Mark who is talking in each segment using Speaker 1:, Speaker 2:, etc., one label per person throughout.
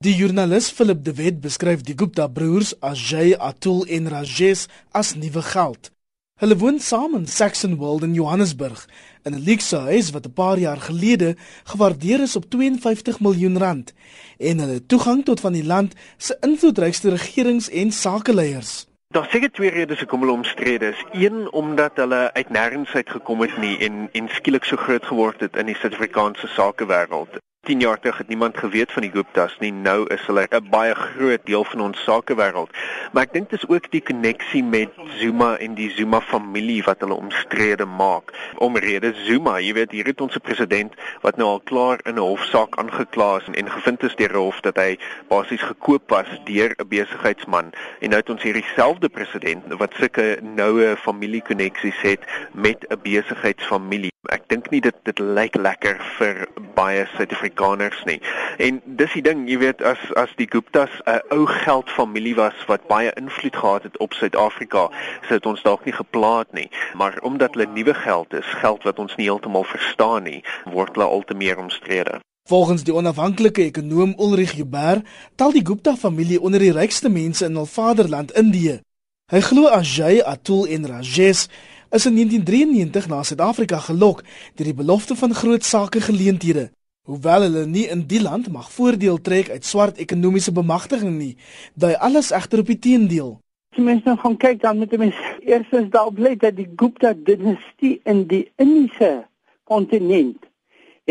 Speaker 1: Die joernalis Philip De Wet beskryf die Gupta broers Ajay, Atul en Rajesh as nuwe geld. Hulle woon saam in Saxonwold in Johannesburg in 'n luukse huis wat 'n paar jaar gelede gewaardeer is op 52 miljoen rand en hulle toegang tot van die land se invloedrykste regerings en sakeleiers.
Speaker 2: Daar seker twee redes hoekom hulle omstrede is. Een omdat hulle uit nêrens uit gekom het nie en en skielik so groot geword het in die Suid-Afrikaanse sakewêreld. 10 jaar terug het niemand geweet van die Guptas nie. Nou is hulle 'n baie groot deel van ons sakewêreld. Maar ek dink dis ook die koneksie met Zuma en die Zuma familie wat hulle omstrede maak. Omrede Zuma, jy weet, hier het ons 'n president wat nou al klaar in 'n hofsaak aangekla is en, en gevind is deur 'n hof dat hy basies gekoop was deur 'n besigheidsman. En nou het ons hierdie selfde president wat sulke noue familiekoneksies het met 'n besigheidsfamilie. Ek dink nie dit dit lyk lekker vir baie Suid-Afrikaners nie. En dis die ding, jy weet, as as die Guptas 'n ou geldfamilie was wat baie invloed gehad het op Suid-Afrika, sou dit ons dalk nie geplaat nie. Maar omdat hulle nuwe geld is, geld wat ons nie heeltemal verstaan nie, word hulle al te meer omstrede.
Speaker 1: Volgens die onafhanklike ekonom Ulrich Huber, tel die Gupta familie onder die rykste mense in hul vaderland Indië. Hy glo Ajay, Atul en Rajesh is in 1993 na Suid-Afrika gelok deur die belofte van groot sake geleenthede. Hoewel hulle nie in die land mag voordeel trek uit swart ekonomiese bemagtiging nie, dui alles egter op die teendeel.
Speaker 3: As mens nou gaan kyk dan moet mens eerstens daar bly dat die Gupta dinastie in die Indiese kontinent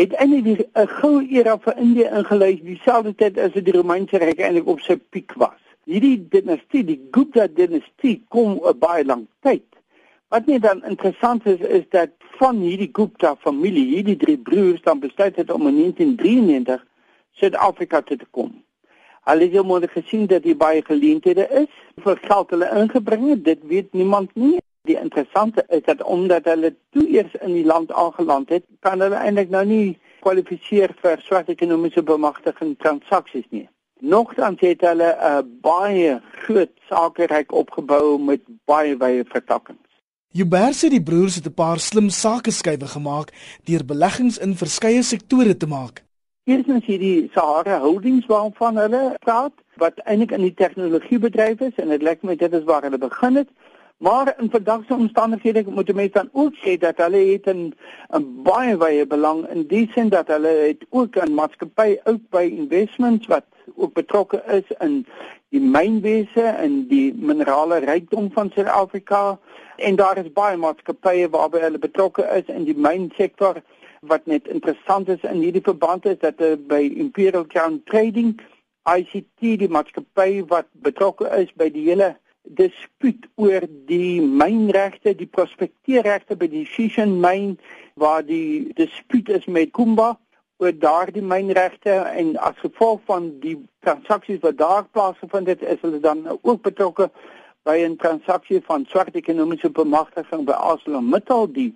Speaker 3: het eintlik 'n goue era vir Indië ingelei dieselfde tyd as die Romeinse ryk eintlik op sy piek was. Hierdie dinastie, die Gupta dinastie kom 'n baie lang tyd Wat net dan interessant is is dat van hierdie Gupta familie, hierdie drie broers dan besluit het om in 1993 Suid-Afrika te kom. Hulle het hom gesien dat hy baie geleenthede is, vir geld hulle ingebring het, dit weet niemand nie. Die interessante is dat omdat hulle toe eers in die land aangeland het, kan hulle eintlik nou nie kwalifiseer vir swart ekonomiese bemagtiging transaksies nie. Nogtans het hulle 'n baie groot sakeryk opgebou met baie baie vertakkings.
Speaker 1: Hubert sê die broers het 'n paar slim sakeskywe gemaak deur beleggings in verskeie sektore te maak.
Speaker 3: Eerstens hierdie Sahara Holdings waarvan hulle praat, wat eintlik in die tegnologiebedryf is en dit lyk my dit is waar hulle begin het. Maar in verdagse omstandighede moet mense dan ook sê dat hulle het 'n baie baie belang in die sin dat hulle het ook 'n maatskappy ook by investments wat ook betrokke is in die mynwese en die minerale rykdom van Suid-Afrika. En daar is baie maatskappye waarby hulle betrokke is in die mynsektor. Wat net interessant is in hierdie verband is dat uh, by Imperial Crown Trading ICT die maatskappy wat betrokke is by die hele dispuut oor die mynregte, die prospekteerregte by die Shishan myn waar die dispuut is met Kumba oor daardie mynregte en as gevolg van die transaksies wat daar plaasgevind het, is hulle dan ook betrokke by 'n transaksie van swart ekonomiese bemagtiging by ArcelorMittal die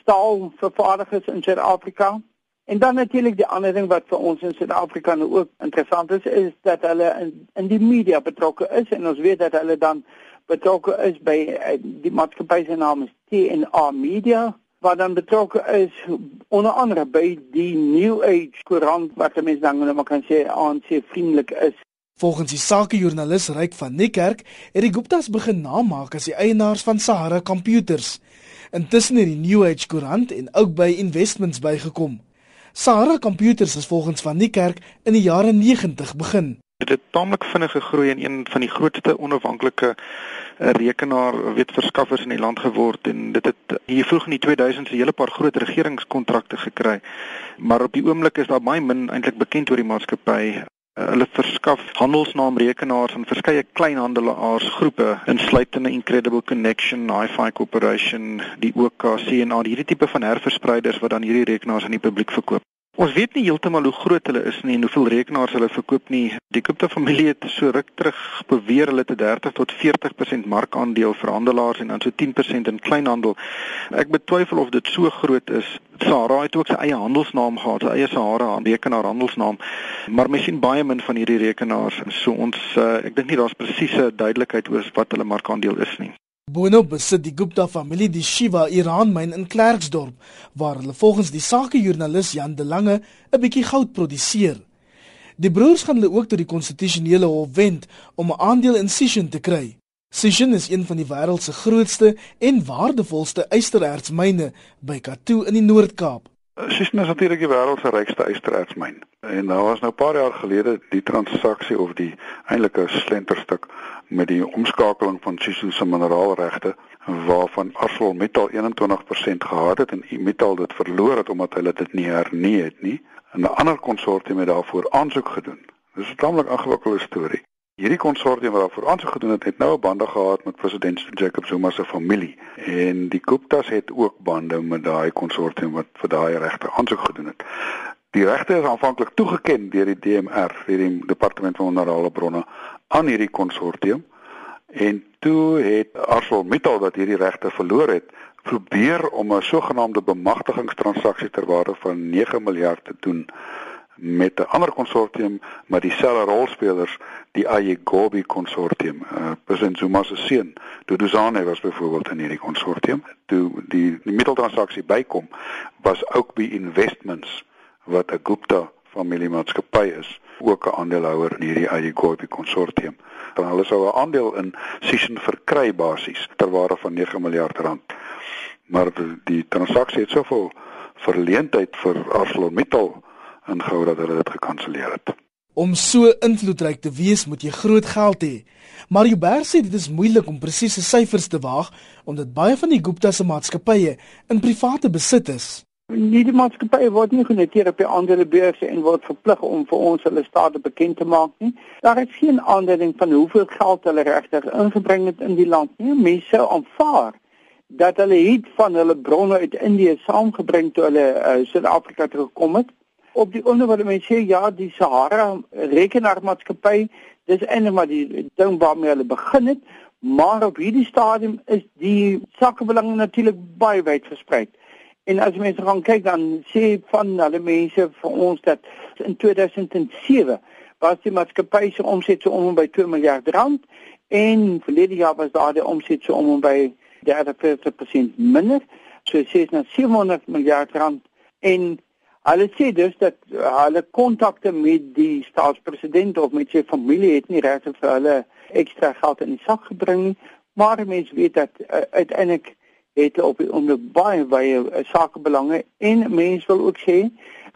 Speaker 3: staalvervaardigers in Suid-Afrika. En dan natuurlik die ander ding wat vir ons in Suid-Afrika nou ook interessant is, is dat hulle in in die media betrokke is en ons weet dat hulle dan betrokke is by eh, die maatskappy se naam is TNA Media wat dan betrokke is onder andere by die New Age koerant wat mense dan nou maar kan sê ANC vriendelik is.
Speaker 1: Volgens die sakejoernalis Ryk van Niekerk het die Guptas begin namaak as die eienaars van Sahara Computers. Intussen het die New Age koerant en ook by investments bygekom. Sahara Computers is volgens van Niekerk in die jare 90 begin.
Speaker 4: Dit het taamlik vinnig gegroei en een van die grootste onafhanklike 'n rekenaar weet verskaffers in die land geword en dit het hier vroeg in die 2000s 'n hele paar groot regeringskontrakte gekry. Maar op die oomblik is daar baie min eintlik bekend oor die maatskappy. Uh, hulle verskaf handelsnaamrekenaars aan verskeie kleinhandelaarsgroepe insluitende Incredible Connection, Hi-Fi Corporation, die OKC en al hierdie tipe van herverspreiders wat dan hierdie rekenaars aan die publiek verkoop. Ons weet nie heeltemal hoe groot hulle is nie en hoeveel rekenaars hulle verkoop nie. Die Gupta familie het so ruk terug beweer hulle te 30 tot 40% markandeel vir handelaars en dan so 10% in kleinhandel. Ek betwyfel of dit so groot is. Sahara het ook sy eie handelsnaam gehad, sy eie Sahara rekenaar handelsnaam. Maar mens sien baie min van hierdie rekenaars. So ons uh, ek dink nie daar's presiese duidelikheid oor wat hulle markandeel is nie.
Speaker 1: Bono besit die Gupta familie die Shiva Iran myn in Klerksdorp waar hulle volgens die sakejoernalis Jan de Lange 'n bietjie goud produseer. Die broers gaan hulle ook tot die konstitusionele hof wend om 'n aandeel in Sishen te kry. Sishen is een van die wêreld se grootste en waardevolste ysterertsmyne by Kathu in die Noord-Kaap.
Speaker 5: Sishen is natuurlik die wêreld se rykste ysterertsmyn. En daar was nou 'n paar jaar gelede die transaksie of die eintlike slenterstuk met die omskakeling van Sishen se mineraalregte waarvan ArcelorMittal 21% gehad het en Mittal dit verloor het omdat hulle dit nie hernie het nie. En 'n ander konsortium het daarvoor aansoek gedoen. Dis 'n tamelik ingewikkelde storie. Hierdie konsortium wat daarvoor aansoek gedoen het, het nou 'n bande gehad met president Jacob Zuma se familie. En die Guptas het ook bande met daai konsortium wat vir daai regte aansoek gedoen het. Die regte is aanvanklik toegeken deur die DMR, deur die Departement van Minerale Bronne aan hierdie konsortium. En toe het ArcelorMittal wat hierdie regte verloor het, probeer om 'n sogenaamde bemagtigingstransaksie ter waarde van 9 miljard te doen met 'n ander konsortium maar dieselfde rolspelers die Ayegobi konsortium. Uh, President Zuma se seun, Duduzane was byvoorbeeld in hierdie konsortium. Toe die die middeltransaksie bykom, was ook by Investments wat 'n Gupta familiemaatskappy is, ook 'n aandeelhouer in hierdie Ayegobi konsortium. Dan hulle sou 'n aandeel in Sishen verkry basies ter waarde van 9 miljard rand. Maar die, die transaksie het soveel verleentheid vir ArcelorMittal ingehou dat hulle dit gekanselleer het.
Speaker 1: Om so invloedryk te wees, moet jy groot geld hê. Maar Joubert sê dit is moeilik om presiese syfers te waag omdat baie van die Gupta se maatskappye in private besit is.
Speaker 3: Nie die maatskappye word nie genoteer op die aandelebeurse en word verplig om vir ons hulle state bekend te maak nie. Daar is geen aanduiding van hoeveel geld hulle regtig ingebring het in die land nie. Mense aanvaar dat hulle het van hulle bronne uit Indië saamgebring toe hulle uh, Suid-Afrika toe gekom het. Op die onderwys mense sê ja, die Sahara rekenaarmaatskappy, dis eintlik maar die ding waarmee hulle begin het, maar op hierdie stadium is die sakebelang natuurlik baie wyd versprei. En as mense gaan kyk dan sê van hulle mense vir ons dat in 2007 was die maatskappy se omset so om by 2 miljard rand en verlede jaar was daar die omset so om by 30% minder. So sê dit na 700 miljard rand en hulle sê dus dat hulle kontakte met die staatspresident of met sy familie het nie regtig vir hulle ekstra geld in die sak gebring nie, maar mense weet dat uh, uiteindelik het op die onder baie baie uh, sakebelange en mense wil ook sê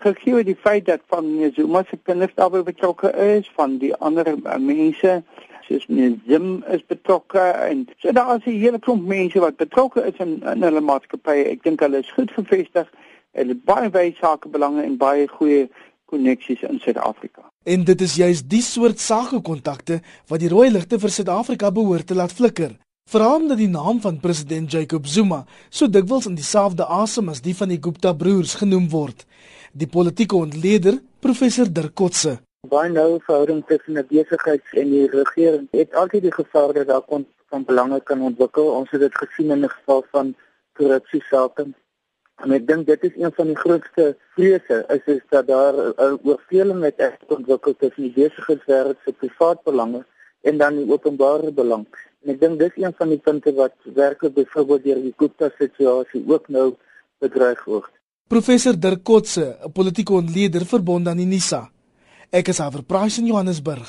Speaker 3: gegee die feit dat van Zuma se kinders daarbey betrokke is van die ander mense soos meneer Zim is betrokke en so daar is 'n hele klomp mense wat betrokke is in in hulle maatskappye. Ek dink hulle is goed gevestig. Hulle het baie baie sakebelange en baie goeie koneksies in Suid-Afrika.
Speaker 1: En dit is juist die soort sakekontakte wat die rooi ligte vir Suid-Afrika behoort te laat flikker. Veral dat die naam van president Jacob Zuma so dikwels in dieselfde asem as die van die Gupta broers genoem word. Die politieke ontleder, professor Dirk Kotse
Speaker 6: baie nou verhouding tussen 'n besigheid en die regering het altyd die gevaar dat daar kon van belange kan ontwikkel. Ons het dit gesien in 'n geval van korrupsie sake. En ek dink dit is een van die grootste vrese is is dat daar 'n oorveling het ontwikkel tussen die besigheidswêreld se privaat belange en dan die openbare belang. En ek dink dis een van die punte wat werklik byvoorbeeld deur die Gupta situasie ook nou bedreig word.
Speaker 1: Professor Dirk Kotse, 'n politieke ontleder verbond aan die NISA. Ek is Aver Price in Johannesburg.